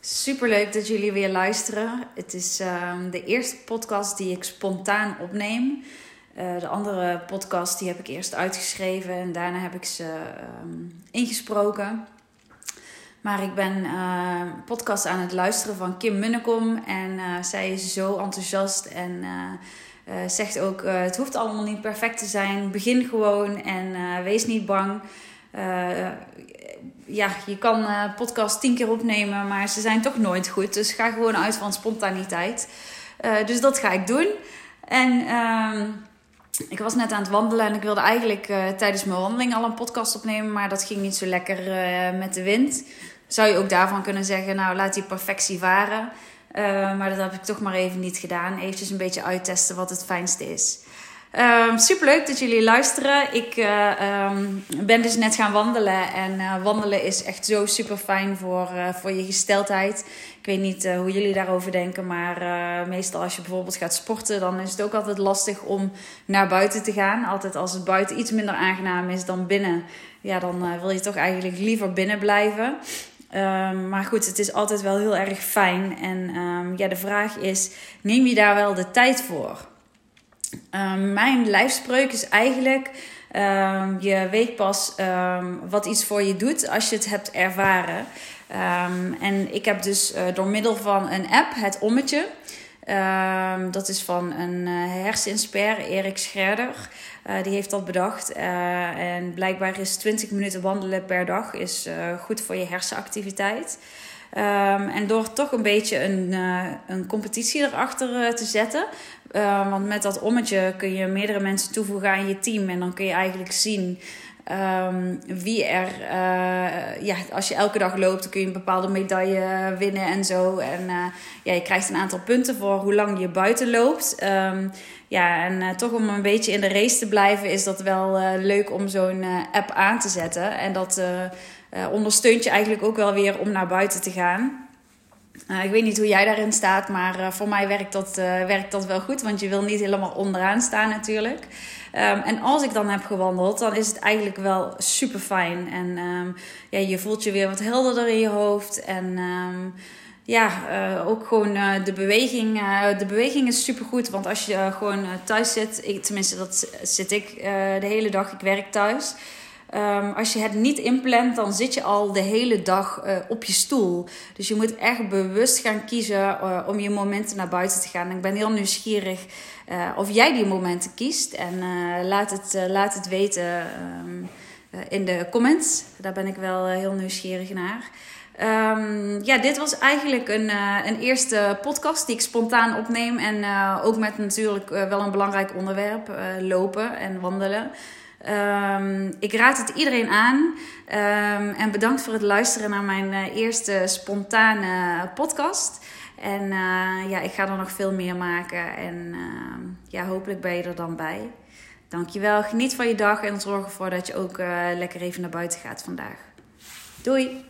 Super leuk dat jullie weer luisteren. Het is ehm, de eerste podcast die ik spontaan opneem. Uh, de andere podcast die heb ik eerst uitgeschreven en daarna heb ik ze ehm, ingesproken. Maar ik ben uh, podcast aan het luisteren van Kim Munnekom en uh, zij is zo enthousiast en zegt ook: het hoeft allemaal niet perfect te zijn. Begin gewoon en wees niet bang ja, je kan uh, podcast tien keer opnemen, maar ze zijn toch nooit goed. Dus ga gewoon uit van spontaniteit. Uh, dus dat ga ik doen. En uh, ik was net aan het wandelen en ik wilde eigenlijk tijdens mijn wandeling al een podcast opnemen, maar dat ging niet zo lekker met de wind. Zou je ook daarvan kunnen zeggen, nou laat die perfectie varen. maar dat heb ik toch maar even niet gedaan. Even een beetje uittesten wat het fijnste is. Um, ehm, Super leuk dat jullie luisteren. Ik uh, um, ben dus net gaan wandelen. En uh, wandelen is echt zo super fijn voor, uh, voor je gesteldheid. Ik weet niet hoe jullie daarover denken. Maar meestal als je bijvoorbeeld gaat sporten, dan is het ook altijd lastig om naar buiten te gaan. Altijd als het buiten iets minder aangenaam is dan binnen. Ja, dan wil je toch eigenlijk liever binnen blijven. Um, maar goed, het is altijd wel heel erg fijn. En ja, de vraag is: neem je daar wel de tijd voor? Um, mijn lijfspreuk is eigenlijk: um, je weet pas um, wat iets voor je doet als je het hebt ervaren. en ik heb dus uh, door middel van een app, het Ommetje. dat is van een uh, Erik Scherder. Uh, die heeft dat bedacht. en blijkbaar is 20 minuten wandelen per dag is, goed voor je hersenactiviteit. Um, en door toch een beetje een, uh, een competitie erachter uh, te zetten. Uh, want met dat ommetje kun je meerdere mensen toevoegen aan je team. En dan kun je eigenlijk zien um, wie er. ja, als je elke dag loopt, dan kun je een bepaalde medaille winnen en zo. En ja, je krijgt een aantal punten voor hoe lang je buiten loopt. Um, ja, en toch om een beetje in de race te blijven, is dat wel leuk om zo'n app aan te zetten. En dat ondersteunt je eigenlijk ook wel weer om naar buiten te gaan. Ik weet niet hoe jij daarin staat, maar voor mij werkt dat, werkt dat wel goed. Want je wil niet helemaal onderaan staan natuurlijk. Um, en als ik dan heb gewandeld, dan is het eigenlijk wel super fijn. En um, ja, je voelt je weer wat helderder in je hoofd. En um, ja, ook gewoon de beweging. de beweging is super goed. Want als je gewoon thuis zit, ik, tenminste dat zit ik de hele dag, ik werk thuis. Um, als je het niet inplant, dan zit je al de hele dag uh, op je stoel. Dus je moet echt bewust gaan kiezen uh, om je momenten naar buiten te gaan. Ik ben heel nieuwsgierig uh, of jij die momenten kiest. En laat, het, laat het weten um, in de comments. Daar ben ik wel heel nieuwsgierig naar. Um, ja, dit was eigenlijk een, een eerste podcast die ik spontaan opneem. En ook met natuurlijk wel een belangrijk onderwerp: lopen en wandelen. Um, ik raad het iedereen aan. Um, en bedankt voor het luisteren naar mijn uh, eerste spontane podcast. En uh, ja, ik ga er nog veel meer maken. En uh, ja, hopelijk ben je er dan bij. Dankjewel. Geniet van je dag en zorg ervoor dat je ook uh, lekker even naar buiten gaat vandaag. Doei!